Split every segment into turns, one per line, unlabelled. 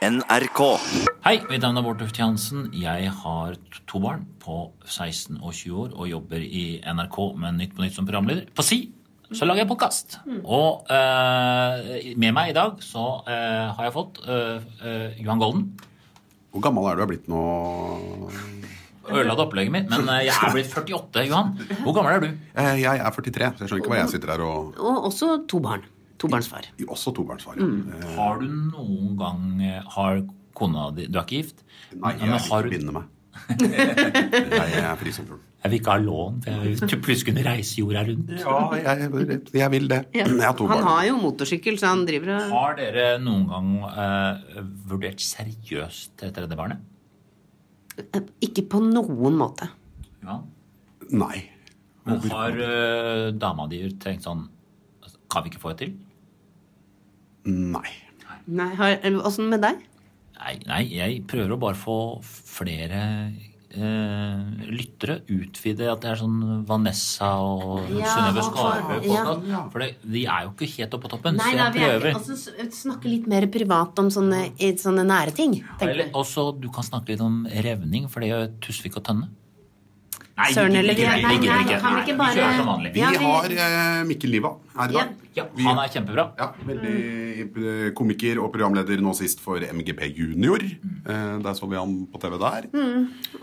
NRK.
Hei, mitt navn er Bård Tufte Hansen. Jeg har to barn på 16 og 20 år og jobber i NRK med Nytt på Nytt som programleder. På Si så lager jeg podkast. Og uh, med meg i dag så uh, har jeg fått uh, eh, Johan Golden.
Hvor gammel er du er blitt nå?
Ødelagt opplegget mitt, men jeg er blitt 48, Johan. Hvor gammel er du?
Eh, Jeg er 43, så jeg skjønner ikke hva jeg sitter her og
Og også to barn. Tobarnsfar.
Også tobarnsfar.
Mm.
Eh,
Har du noen gang eh, Har kona di Du er ikke gift?
Nei, jeg
er
vil
har
ikke binde meg. Jeg er fri som fugl.
Jeg vil ikke ha lån, for jeg vil plutselig kunne reise jorda rundt.
Ja, jeg, jeg vil det.
Ja.
Jeg har to
Han
barn.
har jo motorsykkel, så han driver og
Har dere noen gang eh, vurdert seriøst det tredje barnet?
Ikke på noen måte.
Ja.
Nei.
Men har eh, dama di tenkt sånn Kan vi ikke få et til?
Nei.
Nei, har, Åssen med deg?
Nei, nei, jeg prøver å bare få flere eh, lyttere. Utvide at det er sånn Vanessa og
Ja,
Synnøve Skarbø.
ja.
For det, de er jo ikke helt oppe på toppen,
Nei,
så jeg
vi er
prøver.
altså, snakke litt mer privat om sånne, sånne nære ting. Ja,
Eller også, du kan snakke litt om revning, for det gjør Tusvik og Tønne. Nei,
Søren, eller vi- nei, nei, kan vi ikke bare-
kjører som vanlig.
Vi har eh, Mikkel Liva her i dag.
Ja, han er kjempebra.
Ja, veldig eh, komiker og programleder nå sist for MGP Junior. Eh, Der så vi han på TV der.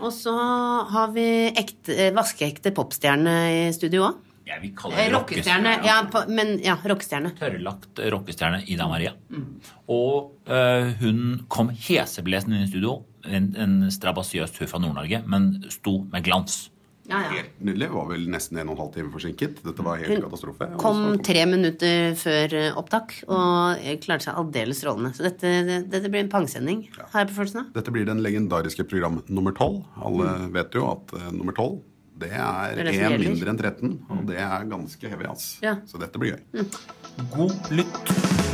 Og så har vi ekte, eh, vaskeekte popstjerne i studio òg.
Ja, vi kaller det
Rockestjerne. Ja, på, men ja, rockestjerne.
Tørrlagt rockestjerne Ida Maria. Og eh, hun kom heseblesende inn i studio. En, en strabasiøs tur fra Nord-Norge, men sto med glans.
Ja, ja.
Helt nydelig. Var vel nesten en og en halv time forsinket. Dette var helt
Hun
katastrofe. Hun
Kom tre minutter før eh, opptak og klarte seg aldeles strålende. Så dette, det, dette blir en pangsending, har jeg på følelsen av.
Dette blir den legendariske program nummer tolv. Alle vet jo at uh, nummer tolv det er én mindre enn 13, og det er ganske heavy. ass.
Ja.
Så dette blir gøy.
God lytt.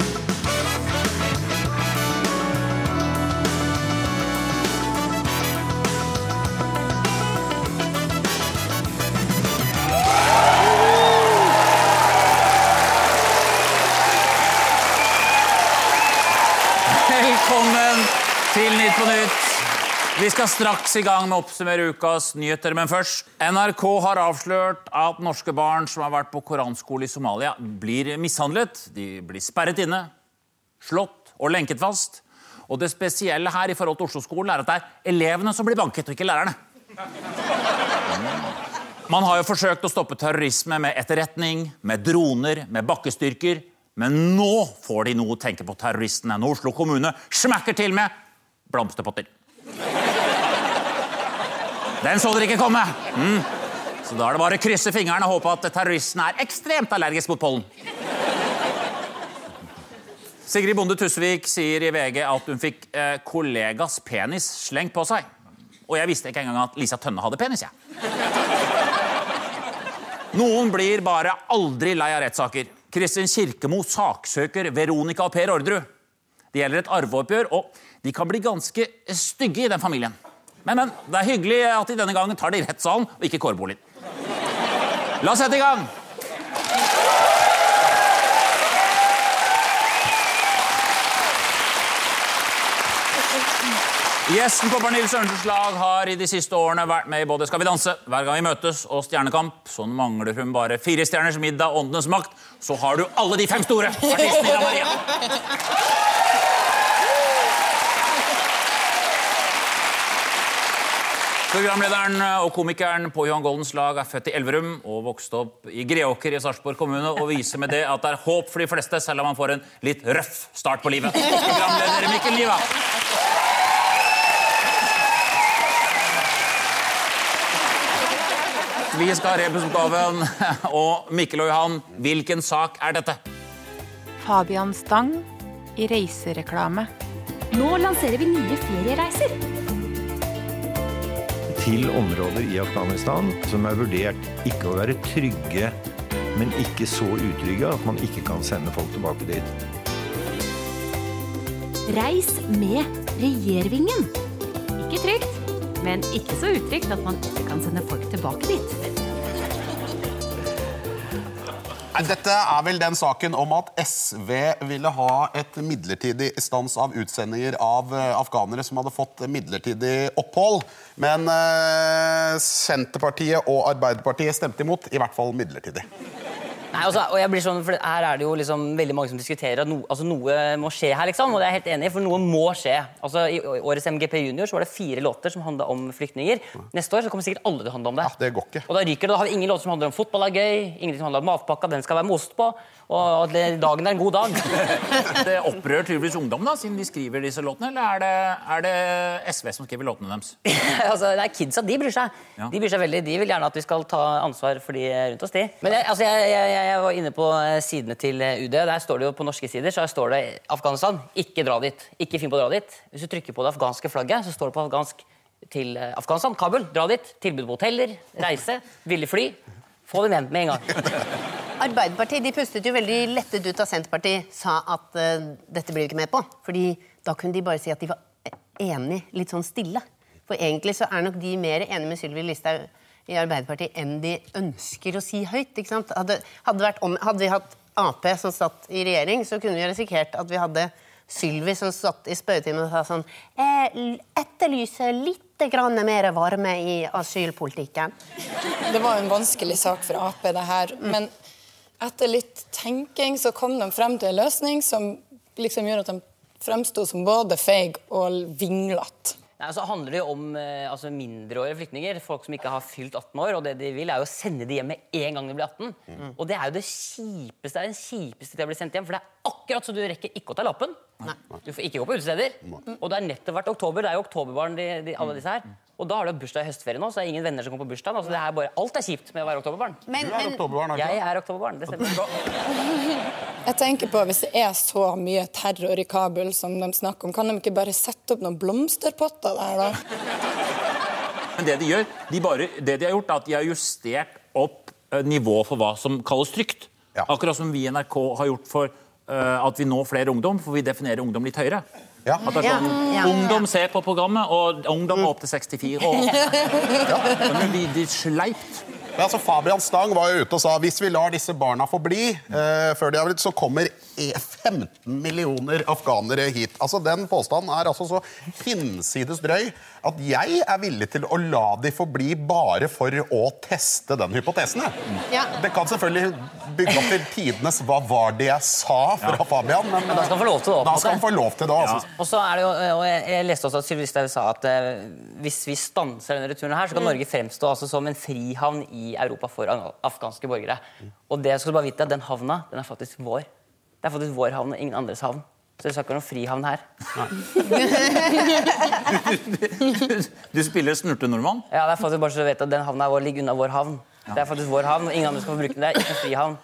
Vi skal straks i gang med å oppsummere ukas nyheter, men først. NRK har avslørt at norske barn som har vært på koranskole i Somalia, blir mishandlet. De blir sperret inne, slått og lenket fast. Og det spesielle her i forhold til Oslo-skolen er at det er elevene som blir banket, og ikke lærerne. Man har jo forsøkt å stoppe terrorisme med etterretning, med droner, med bakkestyrker. Men nå får de noe å tenke på terroristene når Oslo kommune smekker til med blomsterpotter. Den så dere ikke komme! Mm. Så da er det bare å krysse fingrene og håpe at terroristen er ekstremt allergisk mot pollen. Sigrid Bonde Tusvik sier i VG at hun fikk eh, kollegas penis slengt på seg. Og jeg visste ikke engang at Lisa Tønne hadde penis, jeg. Noen blir bare aldri lei av rettssaker. Kristin Kirkemo saksøker Veronica og Per Orderud. Det gjelder et arveoppgjør, og de kan bli ganske stygge i den familien. Men, men, det er hyggelig at de denne gangen tar det i rettssalen og ikke kårboligen. La oss sette i gang! Gjesten på Pernille Sørensens lag har i de siste årene vært med i både Skal vi danse, Hver gang vi møtes og Stjernekamp. Så mangler hun bare Fire stjerners middag, Åndenes makt. Så har du alle de fem store artistene i Maria. Programlederen og komikeren på Johan Goldens lag er født i Elverum og vokste opp i Greåker i Sarpsborg kommune og viser med det at det er håp for de fleste, selv om man får en litt røff start på livet. Programleder Mikkel Niva. Vi skal ha rebusoppgaven. Og Mikkel og Johan, hvilken sak er dette?
Fabian Stang i reisereklame.
Nå lanserer vi nye feriereiser.
Til områder i Afghanistan som er vurdert ikke å være trygge, men ikke så utrygge at man ikke kan sende folk tilbake dit.
Reis med Regjervingen. Ikke trygt, men ikke så utrygt at man ikke kan sende folk tilbake dit.
Dette er vel den saken om at SV ville ha et midlertidig stans av utsendinger av eh, afghanere som hadde fått midlertidig opphold. Men eh, Senterpartiet og Arbeiderpartiet stemte imot, i hvert fall midlertidig.
Nei, altså, og jeg blir sånn, for Her er det jo liksom veldig mange som diskuterer at no, altså, noe må skje her. liksom, og det er jeg helt enig i, for noe må skje. Altså, I årets MGP Junior så var det fire låter som handla om flyktninger. Neste år så kommer sikkert alle til å handle om det.
Ja, det går ikke.
Og Da ryker det, da har vi ingen låter som handler om fotball er gøy, ingen som handler om matpakka, den skal være med ost på, og at dagen er en god dag.
Det opprører tydeligvis ungdom, da, siden de skriver disse låtene, eller er det, er det SV som skriver låtene deres?
altså, det er Kidsa de bryr seg.
Ja.
De bryr seg veldig, de vil gjerne at vi skal ta ansvar for de rundt oss. de. Men jeg, altså, jeg, jeg, jeg var inne på eh, sidene til eh, UD. Der står det jo på norske sider så står det Afghanistan. Ikke dra dit. Ikke finn på å dra dit. Hvis du trykker på det afghanske flagget, så står det på afghansk til eh, Afghanistan. Kabul. Dra dit. Tilbud på hoteller. Reise. ville fly. Få dem hjem med en gang.
Arbeiderpartiet de pustet jo veldig lettet ut da Senterpartiet sa at uh, dette blir vi ikke med på. Fordi da kunne de bare si at de var enig, litt sånn stille. For egentlig så er nok de mer enige med Sylvi Listhaug i Arbeiderpartiet enn de ønsker å si høyt. Hadde, hadde, om, hadde vi hatt Ap som satt i regjering, så kunne vi risikert at vi hadde Sylvi som satt i spørretimen og sa sånn Jeg etterlyser litt grann mer varme i asylpolitikken.
Det var en vanskelig sak for Ap, det her. Men etter litt tenking så kom de frem til en løsning som liksom gjør at de fremsto som både feig og vinglete.
Nei, så handler det jo om eh, altså mindreårige flyktninger. Folk som ikke har fylt 18 år. Og det de vil, er jo å sende de hjem med en gang de blir 18. Og det er jo det kjipeste det er den kjipeste til å bli sendt hjem. For det er akkurat så du rekker ikke å ta lappen. Nei. Du får ikke gå på utesteder. Og det er nettopp vært oktober. Det er jo oktoberbarn, de, de, alle disse her. Og da har du bursdag i høstferie nå, så det er ingen venner som kommer på bursdagen. Altså, det er bare, alt er kjipt med å være oktoberbarn.
Men,
Du er
men
oktoberbarn, ikke?
Jeg er oktoberbarn. Det stemmer.
Jeg tenker på Hvis det er så mye terror i Kabul som de snakker om, kan de ikke bare sette opp noen blomsterpotter der, da?
Men det de gjør, de, bare, det de har gjort, er at de har justert opp eh, nivået for hva som kalles trygt.
Ja.
Akkurat som vi i NRK har gjort for uh, at vi når flere ungdom, for vi definerer ungdom litt høyere.
Ja.
At det er sånn,
Ja, ja.
Ungdom ser på programmet, og ungdom er opp til 64 år. Men blir de sleipt.
Men altså, Fabian Stang var jo ute og sa hvis vi lar disse barna få bli, eh, før de har blitt, så kommer e- 15 millioner afghanere hit. Altså, Den påstanden er altså så hinsides drøy at jeg er villig til å la de få bli bare for å teste den hypotesen.
Ja.
Det kan selvfølgelig bygge opp til tidenes 'hva var det jeg sa' fra Fabian, men
da skal han få lov til det,
Da skal han få lov til det, altså.
Og så er det jo, og jeg, jeg leste også at Sylvi Listhaug sa at eh, hvis vi stanser denne returen her, så kan Norge fremstå altså som en frihavn i Europa for afghanske borgere. Og det skal du bare vite, at den havna den er faktisk vår. Det er faktisk vår havn og ingen andres havn. Så ikke være noen frihavn her.
Du spiller snurtenordmann.
Ja, det er faktisk bare så du vet at Den havna vår ligger unna vår havn. Det er faktisk vår havn, ingen andre skal få bruke den. Det er ikke en frihavn.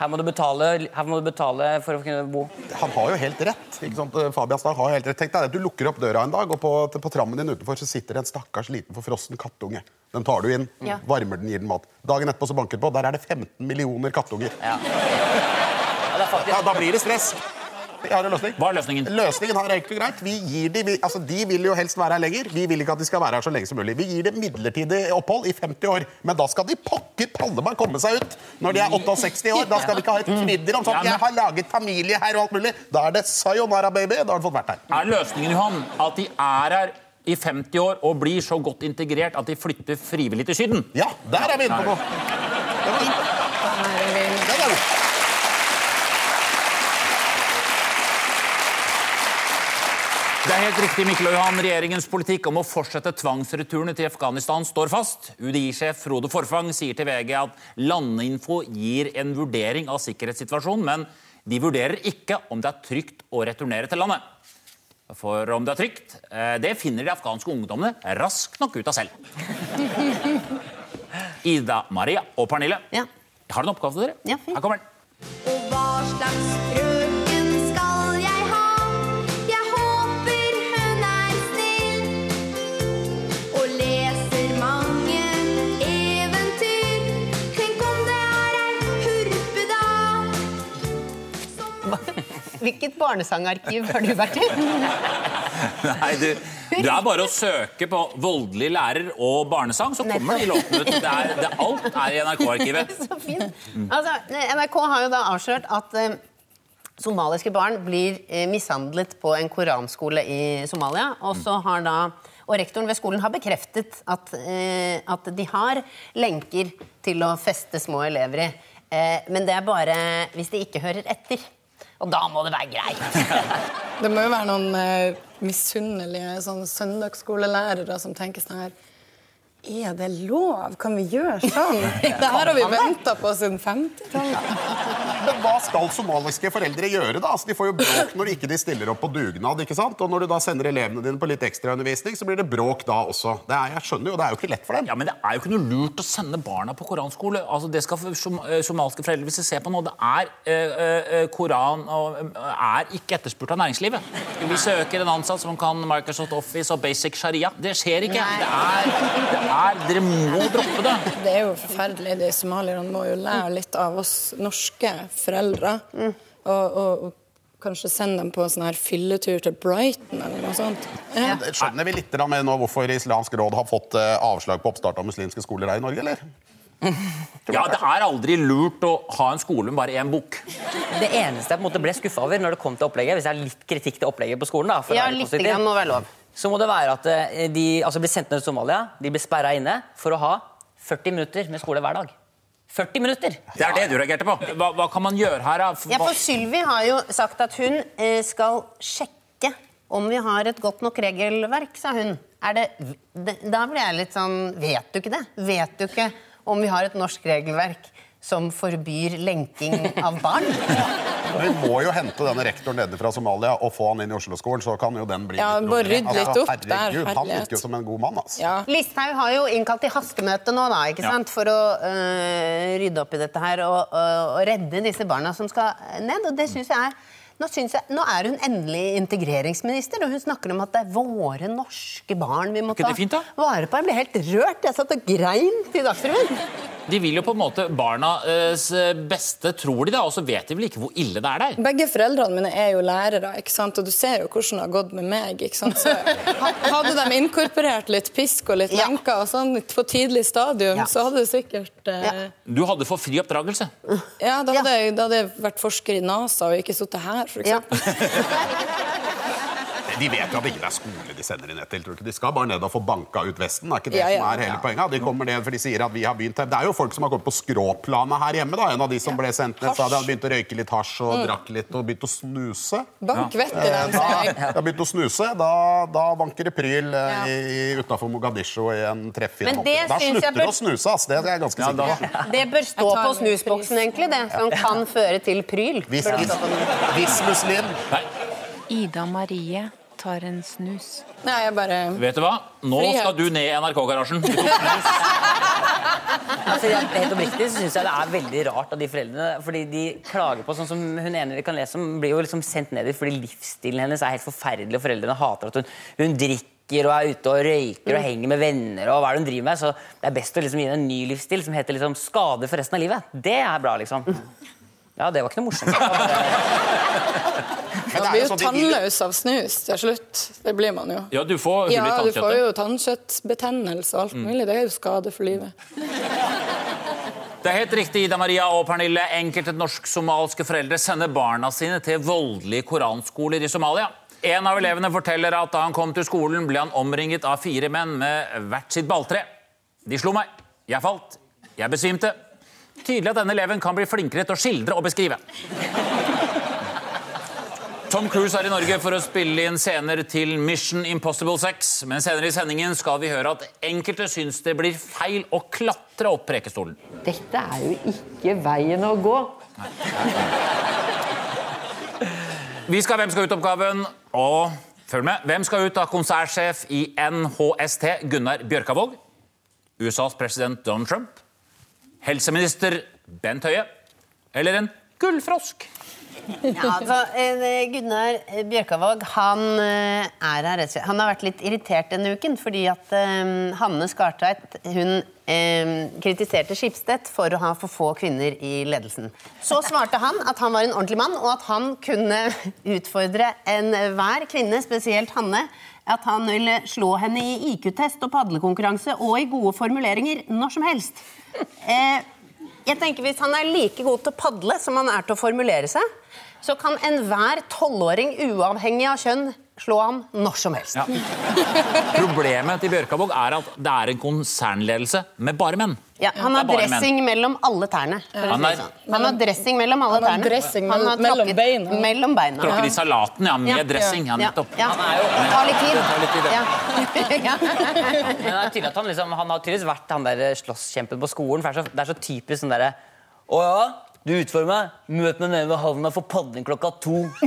Her må, du betale, her må du betale for å kunne bo.
Han har jo helt rett. ikke sant? Fabian Stang har helt rett. Tenk deg at Du lukker opp døra en dag, og på, på trammen din utenfor så sitter det en stakkars liten forfrossen kattunge. Den tar du inn,
Ja.
varmer den, gir den mat. Dagen etterpå så banker det på. Der er det 15 millioner kattunger.
Ja. Ja, det er faktisk...
da, da blir det stress. Jeg har en løsning.
Hva er løsningen?
Løsningen har enkelt og greit. Vi gir de, vi, altså de vil jo helst være her lenger. Vi vil ikke at de skal være her så lenge som mulig. Vi gir dem midlertidig opphold i 50 år. Men da skal de pokker palle meg komme seg ut når de er 68 år. Da skal vi ikke ha et kvidder om sånn Jeg har laget familie her og alt mulig. Da er det sayonara, baby. Da har du fått vært her.
Er løsningen Johan, at de er her i 50 år og blir så godt integrert at de flytter frivillig til Syden?
Ja, der er vi inne på noe. Det var- Den er god.
Det er helt riktig, Mikkel og Johan. Regjeringens politikk om å fortsette tvangsreturene til Afghanistan står fast. UDI-sjef Frode Forfang sier til VG at Landinfo gir en vurdering av sikkerhetssituasjonen, men de vurderer ikke om det er trygt å returnere til landet. For om det er trygt, eh, det finner de afghanske ungdommene raskt nok ut av selv. Ida Maria og Pernille,
Ja.
jeg har en oppgave til dere.
Ja.
Her kommer den.
Og hva slags
Hvilket barnesangarkiv har du vært i?
Nei, du, Det er bare å søke på voldelig lærer og barnesang, så kommer de låtene ut. Det er, det, alt er i NRK-arkivet.
Så fint. Altså, NRK har jo da avslørt at eh, somaliske barn blir eh, mishandlet på en koranskole i Somalia. Og så har da og rektoren ved skolen har bekreftet at, eh, at de har lenker til å feste små elever i. Eh, men det er bare hvis de ikke hører etter. Og da må det være greit.
Det må jo være noen eh, misunnelige sånn søndagsskolelærere som tenker sånn her Er det lov? Kan vi gjøre sånn? Det her har vi venta på siden 50-tallet.
Men hva skal somaliske foreldre gjøre? da? Altså, de får jo bråk når ikke de stiller opp på dugnad. ikke sant? Og når du da sender elevene dine på litt ekstraundervisning, så blir det bråk da også. Det er, jeg skjønner jo, det er jo ikke lett for dem.
Ja, men Det er jo ikke noe lurt å sende barna på koranskole. Altså, det skal som, eh, somaliske foreldre hvis de ser på nå, det er eh, eh, Koran og eh, er ikke etterspurt av næringslivet. Vi søker en ansatt som kan Microsoft Office og Basic Sharia. Det skjer ikke. Det er, det er, dere må droppe det.
Det er jo forferdelig. De somalierne må jo lære litt av oss norske foreldre. Og, og, og kanskje sende dem på en sånn her fylletur til Brighton eller noe sånt. Ja.
Skjønner vi litt da med nå hvorfor Islamsk råd har fått eh, avslag på oppstart av muslimske skoler her i Norge, eller?
Ja, Det er aldri lurt å ha en skole med bare én bok.
Det eneste jeg på en måte ble skuffa over når det kom til opplegget, hvis jeg har litt kritikk til opplegget på skolen, da,
Ja, litt grann må være lov.
så må det være at eh, de altså, blir sendt ned til Somalia, de blir sperra inne for å ha 40 minutter med skole hver dag. 40 minutter!
Det er det du reagerte på. Hva, hva kan man gjøre her? da?
Ja, for Sylvi har jo sagt at hun eh, skal sjekke om vi har et godt nok regelverk, sa hun. Er det, det, da blir jeg litt sånn Vet du ikke det? Vet du ikke om vi har et norsk regelverk som forbyr lenking av barn?
Vi må jo hente denne rektoren nede fra Somalia og få han inn i Oslo-skolen, så kan jo den bli
Ja, bare rydde litt opp der,
herregud, Han
herlighet.
virker jo som en god mann, altså.
Ja.
Listhaug har jo innkalt til hastemøte nå da, ikke
Ja.
sant? for å øh, rydde opp i dette her og, øh, og redde disse barna som skal ned. Og det synes jeg er nå, jeg, nå er hun endelig integreringsminister, og hun snakker om at det er våre norske barn vi må ta
det fint,
vare på. Jeg ble helt rørt. Jeg satt og grein til Dagsrevyen.
De vil jo på en måte barnas beste, tror de da, og så vet de vel ikke hvor ille det er der.
Begge foreldrene mine er jo lærere, ikke sant? og du ser jo hvordan det har gått med meg. ikke sant? Så hadde de inkorporert litt pisk og litt
Ja.
lenker og sånn på tidlig stadium,
Ja.
så hadde det sikkert eh,
Ja.
Du hadde for fri oppdragelse.
Ja, da hadde, jeg, da hadde jeg vært forsker i NASA og ikke sittet her, for
Ja.
eksempel.
De vet jo at det ikke er skole de sender inn etter. De skal bare ned og få banka ut Vesten. Det er ikke det
Ja, ja.
som er hele poenget. De kommer ned for de sier at vi har begynt her. Det er jo folk som har gått på skråplanet her hjemme. da. En av de som ble sendt ned, sa de hadde begynt å røyke litt hasj og drakk litt og begynt å snuse.
Bank vettet
Eh, Da,
sier
de har begynt å snuse. Da, da vanker det pryl eh, i- utafor Mogadishu i en måte. Da slutter
bør-
å snuse, ass. Det er jeg ganske
Ja,
sikker
da.
på.
Det bør stå på snusboksen, egentlig, det. Som kan føre til pryl.
Hvis, hvis, hvis muslim
Nei,
Ida Marie tar en snus.
Nei, jeg bare
vet du hva? Nå
Frihet.
skal du ned i NRK-garasjen.
Altså, helt oppriktig så syns jeg det er veldig rart av de foreldrene. Fordi de klager på sånn som hun ene kan lese om, blir jo liksom sendt ned dit fordi livsstilen hennes er helt forferdelig, og foreldrene hater at hun, hun drikker og er ute og røyker og henger med venner. og hva er det hun driver med, Så det er best å liksom gi henne en ny livsstil som heter liksom skade for resten av livet. Det er bra, liksom. Ja, det var ikke noe morsomt.
Man
er
blir
jo sånn,
tannløs av snus til slutt. Det blir man jo.
Ja, du får hull i
Ja, du får jo tannkjøttbetennelse og alt mulig. Det er jo skade for livet.
Det er helt riktig, Ida Maria og Pernille. Enkelte norsk-somalske foreldre sender barna sine til voldelige koranskoler i Somalia. En av elevene forteller at da han kom til skolen, ble han omringet av fire menn med hvert sitt balltre. De slo meg. Jeg falt. Jeg besvimte. Tydelig at denne eleven kan bli flinkere til å skildre og beskrive. Tom Cruise er i Norge for å spille inn scener til Mission Impossible 6. Men senere i sendingen skal vi høre at enkelte syns det blir feil å klatre opp Prekestolen.
Dette er jo ikke veien å gå.
Vi skal Hvem skal ut-oppgaven, og følg med. Hvem skal ut av konsertsjef i NHST Gunnar Bjørkavåg? USAs president Donald Trump? Helseminister Bent Høie? Eller en gullfrosk?
Ja, altså, eh, Gunnar Bjørkavåg han eh, er her. Han har vært litt irritert denne uken fordi at eh, Hanne Skartveit hun eh, kritiserte Skipstedt for å ha for få kvinner i ledelsen. Så svarte han at han var en ordentlig mann, og at han kunne utfordre enhver kvinne, spesielt Hanne, at han ville slå henne i IQ-test og padlekonkurranse og i gode formuleringer når som helst. Jeg tenker Hvis han er like god til å padle som han er til å formulere seg, så kan enhver tolvåring, uavhengig av kjønn, slå ham når som helst.
Problemet til Bjørkabog er at det er en konsernledelse med bare menn.
Ja, han har
dressing menn.
mellom alle tærne.
Han er-
sånn. Han har dressing mellom alle
Han har
tærne.
dressing
Han har
mellom beina.
Mellom beina.
Tråkket i salaten, ja, med
Ja.
dressing. Ja, nettopp.
Ja.
Han er jo-
Det tar litt tid.
Tar litt tid, ja.
Ja.
Men det er tydelig at han, liksom, han har tydeligvis vært han der slåsskjempen på skolen. For det er så, det er så typisk sånn derre Å ja, du utfordrer meg? Møt meg nede ved havna for padling klokka to.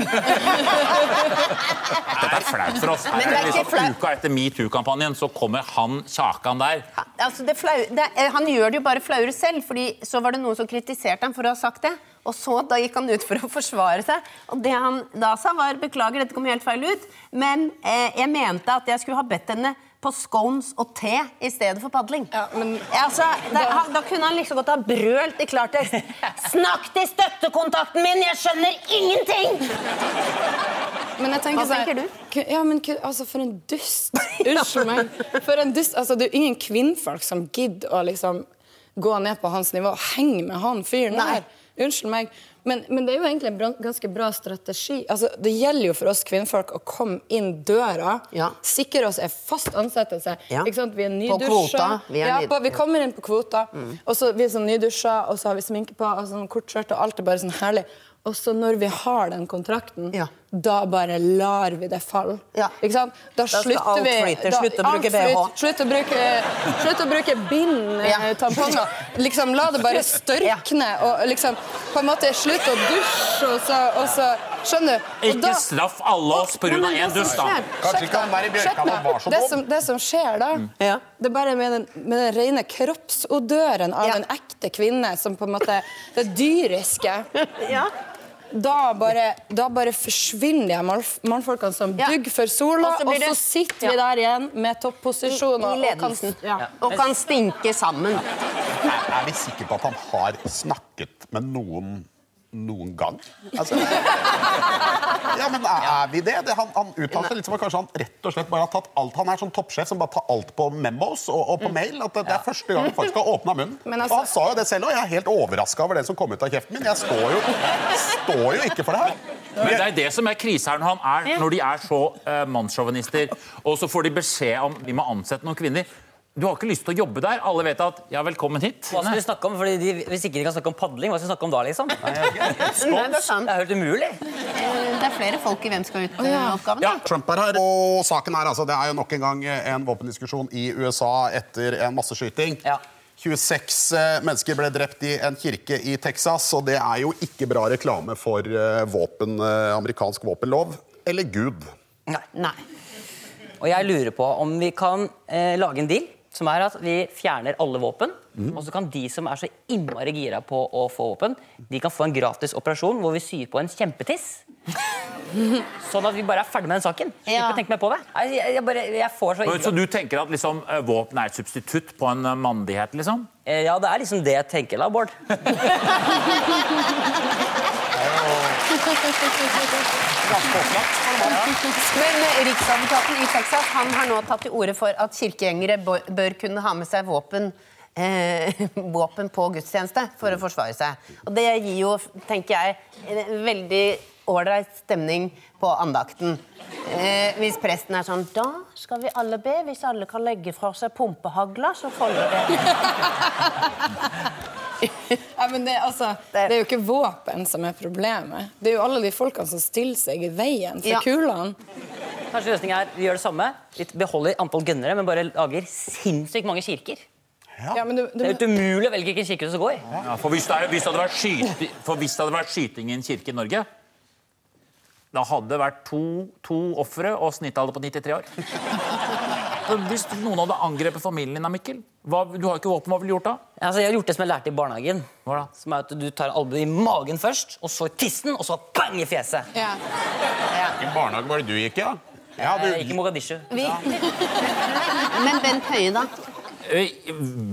Dette er flaut for oss.
Men det er ikke
liksom,
flaut.
uka etter metoo-kampanjen så kommer han Kjakan der.
Altså, det flau, det, er- han gjør det jo bare flauere selv, fordi så var det noen som kritiserte ham for å ha sagt det. Og så da gikk han ut for å forsvare seg. Og det han da sa, var beklager, dette kom helt feil ut, men eh, jeg mente at jeg skulle ha bedt henne på scones og te i stedet for padling.
Ja, men-
altså, da, da kunne han liksom godt ha brølt i klartekst. Snakk til støttekontakten min, jeg skjønner ingenting!
Men jeg tenker
Hva
sånn-
tenker du?
Ja, men altså, For en dust. Unnskyld meg. For en dust. Altså, det er jo ingen kvinnfolk som gidder å liksom gå ned på hans nivå og henge med han fyren der. Unnskyld meg. Men, men det er jo egentlig en ganske bra strategi. Altså, det gjelder jo for oss kvinnfolk å komme inn døra,
Ja.
sikre oss en fast ansettelse.
Ja.
Vi er
På
nydusja.
kvota. Vi
ja, på, vi kommer inn på kvota, og så vi er sånn nydusja, og så har vi sminke på, og sånn kort skjørt, og alt er bare sånn herlig. Og så når vi har den kontrakten,
Ja.
da bare lar vi det falle.
Ja.
Ikke sant? Da,
da
slutter vi da-
Slutt å bruke. BH.
Slutt å bruke, slutt å bruke bind,
Ja.
eh, tamponger. Liksom, la det bare størkne. Og liksom, på en måte slutt å dusje, og så, og så Skjønner du? Og
Ikke straff alle oss pga. Én
det
dust, da.
Kanskje ikke han der i
meg.
var så
det som, det som skjer da,
mm.
det er bare med den, med den rene kroppsodøren av
Ja.
en ekte kvinne, som på en måte Det dyriske.
Ja.
Da bare, da bare forsvinner de mannfolkene som
Ja.
dugg for sola,
Og så
det...
og så
sitter vi der igjen med topposisjoner.
I
og kan-
ledelsen.
Ja.
Og kan stinke sammen.
Er, er vi sikre på at han har snakket med noen noen gang? Altså, ja, men er vi det? det han, han uttalte litt som at kanskje han rett og slett bare har tatt alt Han er sånn toppsjef som bare tar alt på memos og, og på mail. At det, det er første gang han faktisk har åpna munnen.
Altså-
og han sa jo det selv òg. Jeg er helt overraska over det som kom ut av kjeften min. Jeg står jo, står jo ikke for det her.
Men det er det som er krise her når, han er, når de er så uh, mannssjåvinister, og så får de beskjed om vi må ansette noen kvinner. Du har ikke lyst til å jobbe der. Alle vet at ja, velkommen hit.
Hva skal vi snakke om? Fordi de, hvis ikke de kan snakke om padling, hva skal vi snakke om da, liksom? Det
Nei, det er sant.
er helt umulig.
Eh, Det er flere folk i Hvem skal ut-oppgaven.
Ja, Trump er her. Og saken er altså, det er jo nok en gang en våpendiskusjon i USA etter en masseskyting.
Ja.
26 eh, mennesker ble drept i en kirke i Texas, og det er jo ikke bra reklame for eh, våpen, eh, amerikansk våpenlov. Eller Gud.
Nei.
Nei.
Og jeg lurer på om vi kan eh, lage en deal som er at vi fjerner alle våpen. Og så kan de som er så innmari gira på å få våpen, de kan få en gratis operasjon hvor vi syr på en kjempetiss. Sånn at vi bare er ferdig med den saken. Slipper
Ja.
å tenke mer på det. Jeg, jeg, jeg, bare, jeg får så
Så du tenker at liksom, eh, våpen er et substitutt på en eh, mandighet, liksom?
Eh, Ja, det er liksom det jeg tenker da, Bård.
Men Riksadvokaten i Texas han har nå tatt til orde for at kirkegjengere bør kunne ha med seg våpen eh, våpen på gudstjeneste for å forsvare seg. Og Det gir jo, tenker jeg, en veldig ålreit stemning på andakten. Eh, hvis presten er sånn Da skal vi alle be. Hvis alle kan legge fra seg pumpehagla, så folder det.
Ja, men det, altså, det er jo ikke våpen som er problemet. Det er jo alle de folkene som stiller seg i veien for
Ja.
kulene.
Kanskje løsningen er vi gjør det samme. Vi beholder antall gønnere, men bare lager sinnssykt mange kirker.
Ja, men du, du,
Det er umulig å velge hvilken kirke du skal gå i.
Ja, for, hvis det, er- hvis, det hadde vært skyte, for hvis det hadde vært skyting i en kirke i Norge, da hadde det vært to, to ofre og snittalder på 93 år. Hvis noen hadde angrepet familien din, Mikkel, hva, du har ikke våpen, hva ville du gjort da?
Altså, jeg har gjort det som jeg lærte i barnehagen.
Hva da?
Som er at Du tar albuen i magen først, og så i tissen, og så bang i fjeset.
ja.
Hvilken barnehage var det du gikk i? Ja? du...
Jeg gikk i Mogadishu.
Vi... Men Bent Høie, da?
Eh,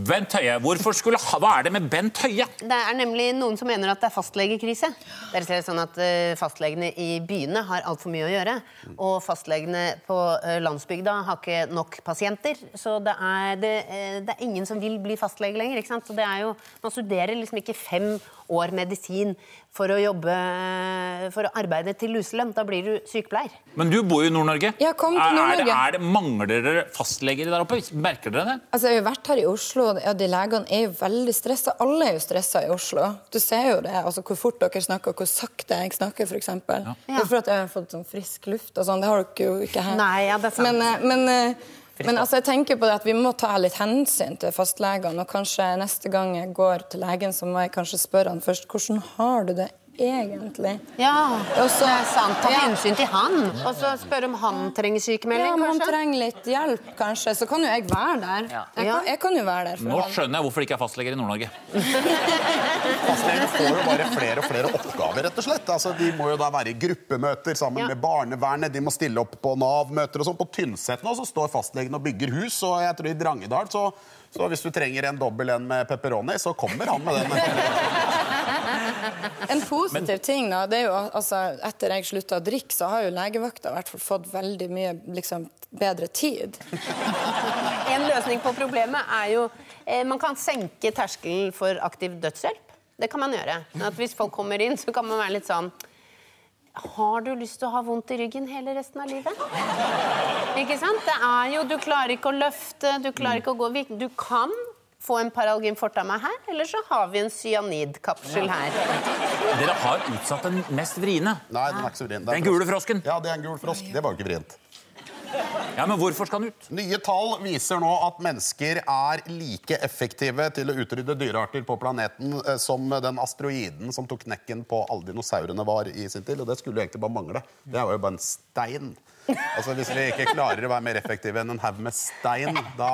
Bent Høie, hvorfor skulle ha, Hva er det med Bent Høie?
Det er nemlig noen som mener at det er fastlegekrise. Det er sånn at eh, Fastlegene i byene har altfor mye å gjøre. Og fastlegene på eh, landsbygda har ikke nok pasienter. Så det er, det, eh, det er ingen som vil bli fastlege lenger. ikke sant? Så det er jo, man studerer liksom ikke fem år medisin for å jobbe For å arbeide til luselønn. Da blir du sykepleier.
Men du bor jo i Nord-Norge.
Ja, kom til
Er- er det-
Nord-Norge.
er det- Mangler dere fastleger der oppe? Merker dere det?
Altså, har vært her i Oslo, og ja, de legene er jo veldig stressa. Alle er jo stressa i Oslo. Du ser jo det, altså hvor fort dere snakker, og hvor sakte jeg snakker, f.eks. eksempel. Det er for at jeg har fått sånn frisk luft og sånn. Det har dere jo ikke her.
Nei, ja, det er sant.
Men, eh, men, eh, men altså, jeg tenker på det at vi må ta litt hensyn til fastlegene. Og kanskje neste gang jeg går til legen, så må jeg kanskje spørre han først hvordan har du det egentlig?
Ja,
Også,
det er sant. Ta
Ja.
hensyn til han. Og så spørre om han trenger sykemelding,
Ja, om han trenger litt hjelp, kanskje, så kan jo jeg være der.
Ja.
Jeg, kan, jeg kan jo være der for
Nå
han.
skjønner jeg hvorfor det ikke er fastleger i Nord-Norge.
Fastlegene får jo bare flere og flere oppgaver, rett og slett. Altså, de må jo da være i gruppemøter sammen
Ja.
med barnevernet, de må stille opp på Nav-møter og sånn. På Tynset nå så står fastlegen og bygger hus, og jeg tror i Drangedal så, så hvis du trenger en dobbel en med pepperoni, så kommer han med den.
En positiv ting da, det er jo altså, Etter jeg slutta å drikke, så har jo legevakta hvert fall fått veldig mye liksom, bedre tid.
En løsning på problemet er jo eh, Man kan senke terskelen for aktiv dødshjelp. Det kan man gjøre. At hvis folk kommer inn, så kan man være litt sånn Har du lyst til å ha vondt i ryggen hele resten av livet? Ikke sant? Det er jo Du klarer ikke å løfte, du klarer ikke å gå Du kan få en paralgin meg her, eller så har vi en cyanidkapsel her.
Dere har utsatt den mest vriene.
Nei, den er ikke så vrien.
Den gule frosken.
Ja, det er en gul frosk. Det var jo ikke vrient.
Ja, men hvorfor skal den ut?
Nye tall viser nå at mennesker er like effektive til å utrydde dyrearter på planeten eh, som den asteroiden som tok knekken på alle dinosaurene var i sin tid. Og det skulle jo egentlig bare mangle. Det er jo bare en stein. Altså Hvis vi ikke klarer å være mer effektive enn en haug med stein, da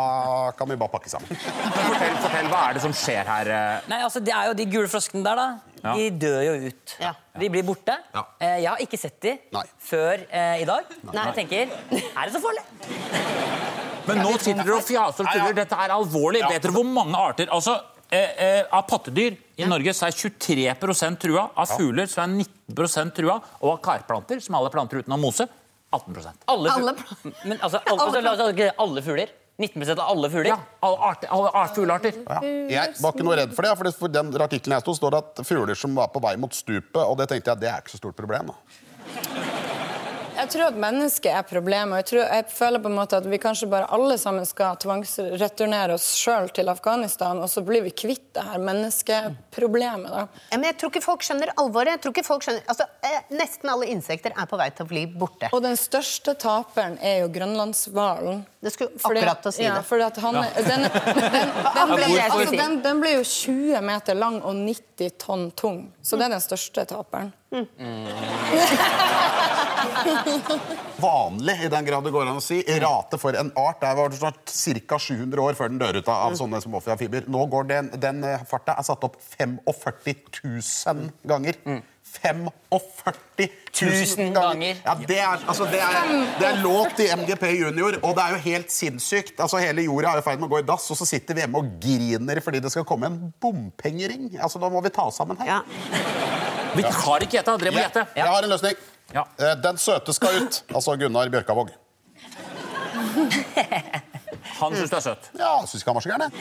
kan vi bare pakke sammen.
Men fortell, fortell, Hva er det som skjer her? eh?
Nei, altså Det er jo de gule froskene der, da.
Ja.
De dør jo ut.
Ja.
De blir borte.
Ja.
Eh, Jeg har ikke sett de
Nei.
før eh, i dag. Nei. Jeg tenker Er det så farlig?
Men nå sitter dere og fjaser og tuller. Dette er alvorlig. Vet dere hvor mange arter Altså, eh, eh, Av pattedyr i Norge så er 23% trua. Av fugler så er 19 trua. Og av karplanter, som alle planter utenom mose, 18
Alle,
Alle
Men altså, alle, altså, alle fugler. 19 av alle fugler.
Ja, alle, arter, alle art, fuglearter.
Ja. Jeg var ikke noe redd for det, for det- for den artikkelen jeg sto, står det at fugler som var på vei mot stupet, og det tenkte jeg det er ikke så stort problem. da.
Jeg tror at mennesket er problemet. Jeg, tror, jeg føler på en måte at vi kanskje bare alle sammen skal tvangsreturnere oss sjøl til Afghanistan, og så blir vi kvitt det her menneskeproblemet. da.
Ja, men jeg tror ikke folk skjønner alvoret. Jeg tror ikke folk skjønner, altså, eh, Nesten alle insekter er på vei til å bli borte.
Og den største taperen er jo grønlandshvalen.
Det skulle
Fordi-
akkurat å si
ja,
det.
fordi at han, den, den, den, ble, altså, den, den ble jo 20 meter lang og 90 tonn tung. Så det er den største taperen.
Vanlig, i den grad det går an å si. Rate for en art. Det var snart ca. 700 år før den dør ut av av sånne småfiafiber. Nå går den, den eh, farta er satt opp 45 000 ganger. 45 000
ganger.
Ja, det er, altså, det er, det er låt i MGP junior, og det er jo helt sinnssykt. Altså, hele jorda er i ferd med å gå i dass, og så sitter vi hjemme og griner fordi det skal komme en bompengering. Altså, da må vi ta oss sammen her.
Ja.
Vi har ikke gjetta. Dere må
Ja,
gjette.
Jeg har en løsning.
Ja.
Eh, Den søte skal ut. Altså Gunnar Bjørkavåg.
Han syns du er søt.
Ja, syns ikke han var så gæren. jeg.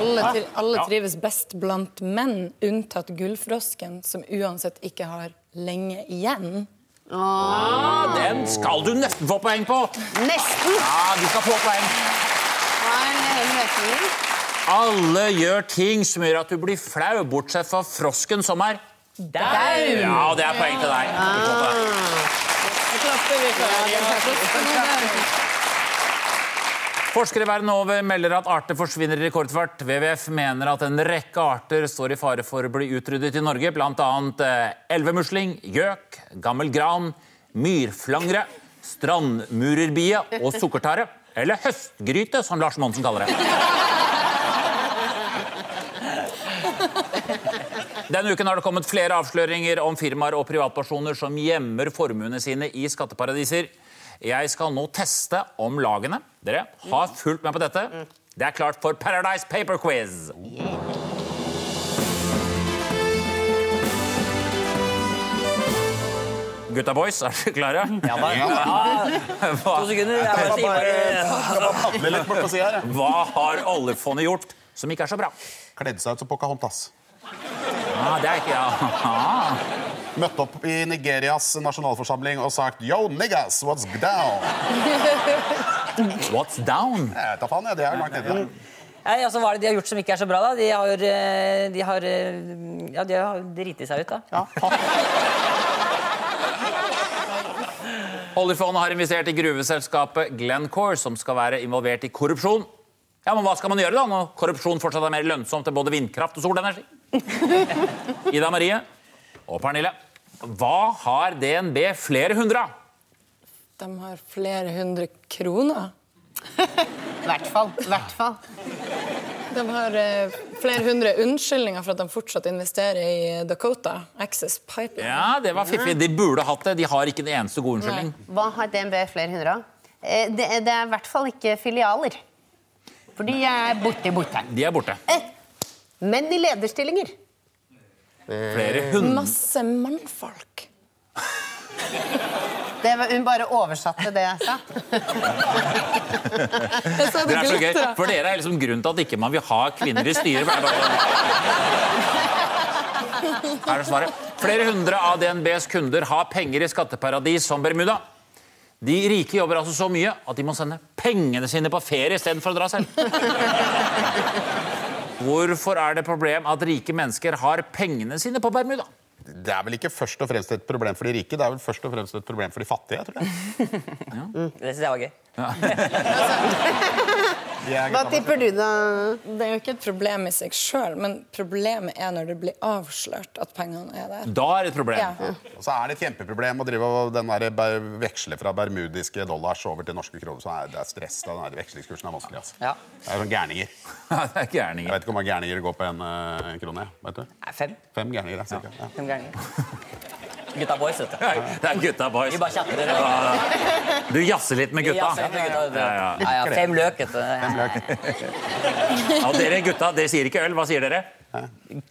Alle, tri- alle trives best blant menn, unntatt gullfrosken, som uansett ikke har lenge igjen.
Den skal du nesten få poeng på!
Nesten!
Ja, du skal få poeng. Alle gjør ting som gjør at du blir flau, bortsett fra frosken som er
Der!
Ja, det er poeng til deg. Det. Forskere verden over melder at arter forsvinner i rekordfart. WWF mener at en rekke arter står i fare for å bli utryddet i Norge, bl.a. elvemusling, gjøk, gammel gran, myrflangre, strandmurerbie og sukkertare. Eller høstgryte, som Lars Monsen kaller det. Denne uken har det kommet flere avsløringer om firmaer og privatpersoner som gjemmer formuene sine i skatteparadiser. Jeg skal nå teste om lagene dere har fulgt med på dette, Det er klart for Paradise Paper Quiz. Gutta boys, er dere klare?
Ja, da. Ja,
Hva,
to sekunder. Jeg bare bare
Padle litt bort på sida her,
hva har oljefondet gjort som ikke er så bra?
Kledd seg ut som Pocahontas.
Ah, det er ikke ja.
Møtte opp i Nigerias nasjonalforsamling og sagt Yo, niggas, what's down?
What's down?
Jeg vet da faen, jeg. Det er langt nedi der.
Nei, altså, Hva er det de har gjort som ikke er så bra? da? De har, eh, de har, eh, ja, de har driti seg ut, da.
Ja,
Oljefondet har investert i gruveselskapet Glencore, som skal være involvert i korrupsjon. Ja, men Hva skal man gjøre da, når korrupsjon fortsatt er mer lønnsomt enn både vindkraft og solenergi? Ida Marie og Pernille, hva har DNB flere hundre av?
De har flere hundre kroner.
I hvert fall. i hvert fall.
De har eh, flere hundre unnskyldninger for at de fortsatt investerer i Dakota Access Pipeline.
Ja, det var fiffig. De burde hatt det. De har ikke en eneste god unnskyldning.
Hva har DNB flere hundre av? Eh, Det, er- det er i hvert fall ikke filialer. For de er borte, borte.
De er borte.
Men i lederstillinger.
Flere hundre.
Masse mannfolk.
Det var, hun bare oversatte det jeg sa.
Jeg sa
Det er så gøy, for dere er liksom grunnen til at ikke man vil ha kvinner i styret. Her er svaret. Flere hundre av DNBs kunder har penger i skatteparadis som Bermuda. De rike jobber altså så mye at de må sende pengene sine på ferie istedenfor å dra selv. Hvorfor er det et problem at rike mennesker har pengene sine på Bermuda?
Det er vel ikke først og fremst et problem for de rike, det er vel først og fremst et problem for de fattige. tror jeg.
Det syns jeg var gøy.
De er
Hva tipper du, da?
Det er jo ikke et problem i seg sjøl, men problemet er når det blir avslørt at pengene er der.
Da er det et problem.
Ja.
Og så er det et kjempeproblem å drive og den der veksle fra bermudiske dollars over til norske kroner. Så er det er stress. Den vekslingskursen er vanskelig. Altså.
Ja.
Det er sånn gærninger.
det er
Jeg vet ikke hvor mange gærninger det går på en eh, krone. Vet du?
Nei, fem.
Fem gærninger, ja, cirka. Ja.
Fem ganger. Gutta boys, vet du.
Det er gutta boys.
Vi bare chatter.
Ja, Du jazzer litt med gutta.
litt med gutta, vet du.
Ja, ja.
Ja, ja, fem løk, vet du.
Ja, dere gutta, dere sier ikke øl. Hva sier dere?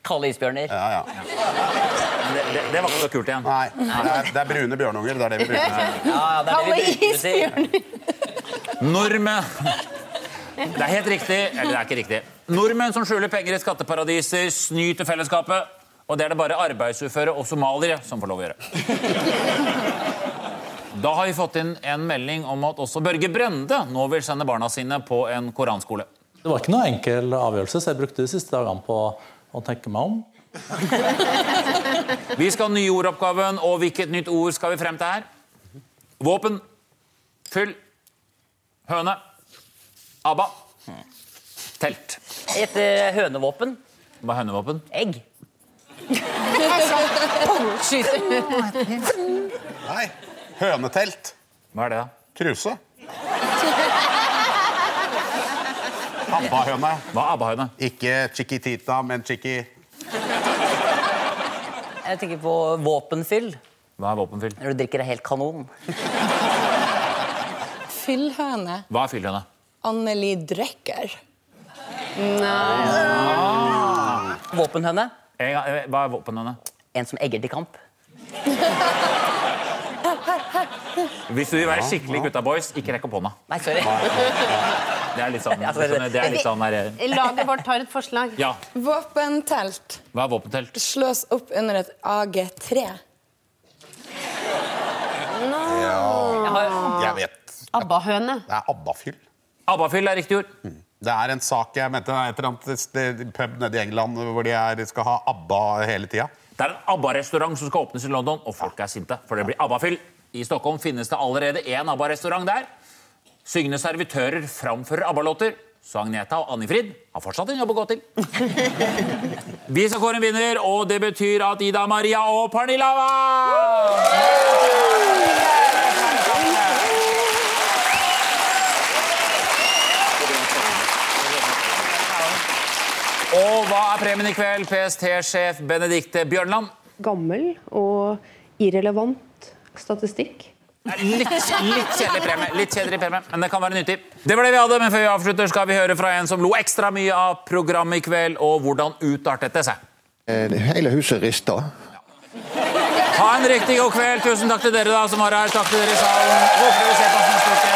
Kalde isbjørner.
Ja, ja.
Det, det, det var ikke så kult igjen.
Nei, det er, det er brune bjørnunger. Det er det vi bruker.
Ja, ja, det er
Kalde
det vi bruker.
Nordmenn Det er helt riktig. Eller det er ikke riktig. Nordmenn som skjuler penger i skatteparadiser, snyter fellesskapet. Og det er det bare arbeidsuføre og somaliere som får lov å gjøre. Da har vi fått inn en melding om at også Børge Brende nå vil sende barna sine på en koranskole.
Det var ikke noe enkel avgjørelse, så jeg brukte de siste dagene på å tenke meg om.
Vi skal ha nyordoppgaven, og hvilket nytt ord skal vi frem til her? Våpen. Fyll. Høne. ABBA. Telt.
Et eh, hønevåpen.
Hva er hønevåpen?
Egg.
Nei. Hønetelt.
Hva er det, da?
Kruse. Abba-høne.
Hva er ABBA-høne?
Ikke chiquitita, men chiqui...
Jeg tenker på våpenfyll.
Hva er våpenfyll?
Når du drikker det helt kanon.
Fyllhøne.
Hva er fyllhøne?
Anneli Drecker.
Våpenhøne.
Ah. gang, eh, Hva er våpenhøne?
En som egger til kamp.
Hvis du vil være skikkelig gutta boys, ikke rekk opp hånda.
Nei, sorry.
Det er litt sånn,
Ja,
det er litt sånn der, eh,
Laget vårt har et forslag.
Ja,
Våpentelt.
hva er våpentelt?
Slås opp under et AG3.
Jeg har,
Jeg vet.
Abba-høne.
Det er Abba-fyll.
ABBA-fyll er riktig ord.
Det er en sak jeg mente, det er et eller annet sted, pub nede i England hvor de er, skal ha ABBA hele tida.
Det er en ABBA-restaurant som skal åpnes i London, og folk er sinte, for det blir ABBA-fyll. I Stockholm finnes det allerede én ABBA-restaurant der. Syngende servitører framfører ABBA-låter. Så Agneta og Annifrid har fortsatt en jobb å gå til. Vi skal kåre en vinner, og det betyr at Ida Maria og Pernilla vant! Og hva er premien i kveld, PST-sjef Benedikte Bjørnland?
gammel og irrelevant statistikk.
Litt, litt kjedelig premie, litt kjedelig premie, men det kan være nyttig. Det var det vi hadde, men før vi avslutter skal vi høre fra en som lo ekstra mye av programmet i kveld, og hvordan utartet det seg.
Eh, Hele huset rista.
Ha en riktig god kveld. Tusen takk til dere da som var her. Takk til dere i salen. Håper dere ser på oss neste uke.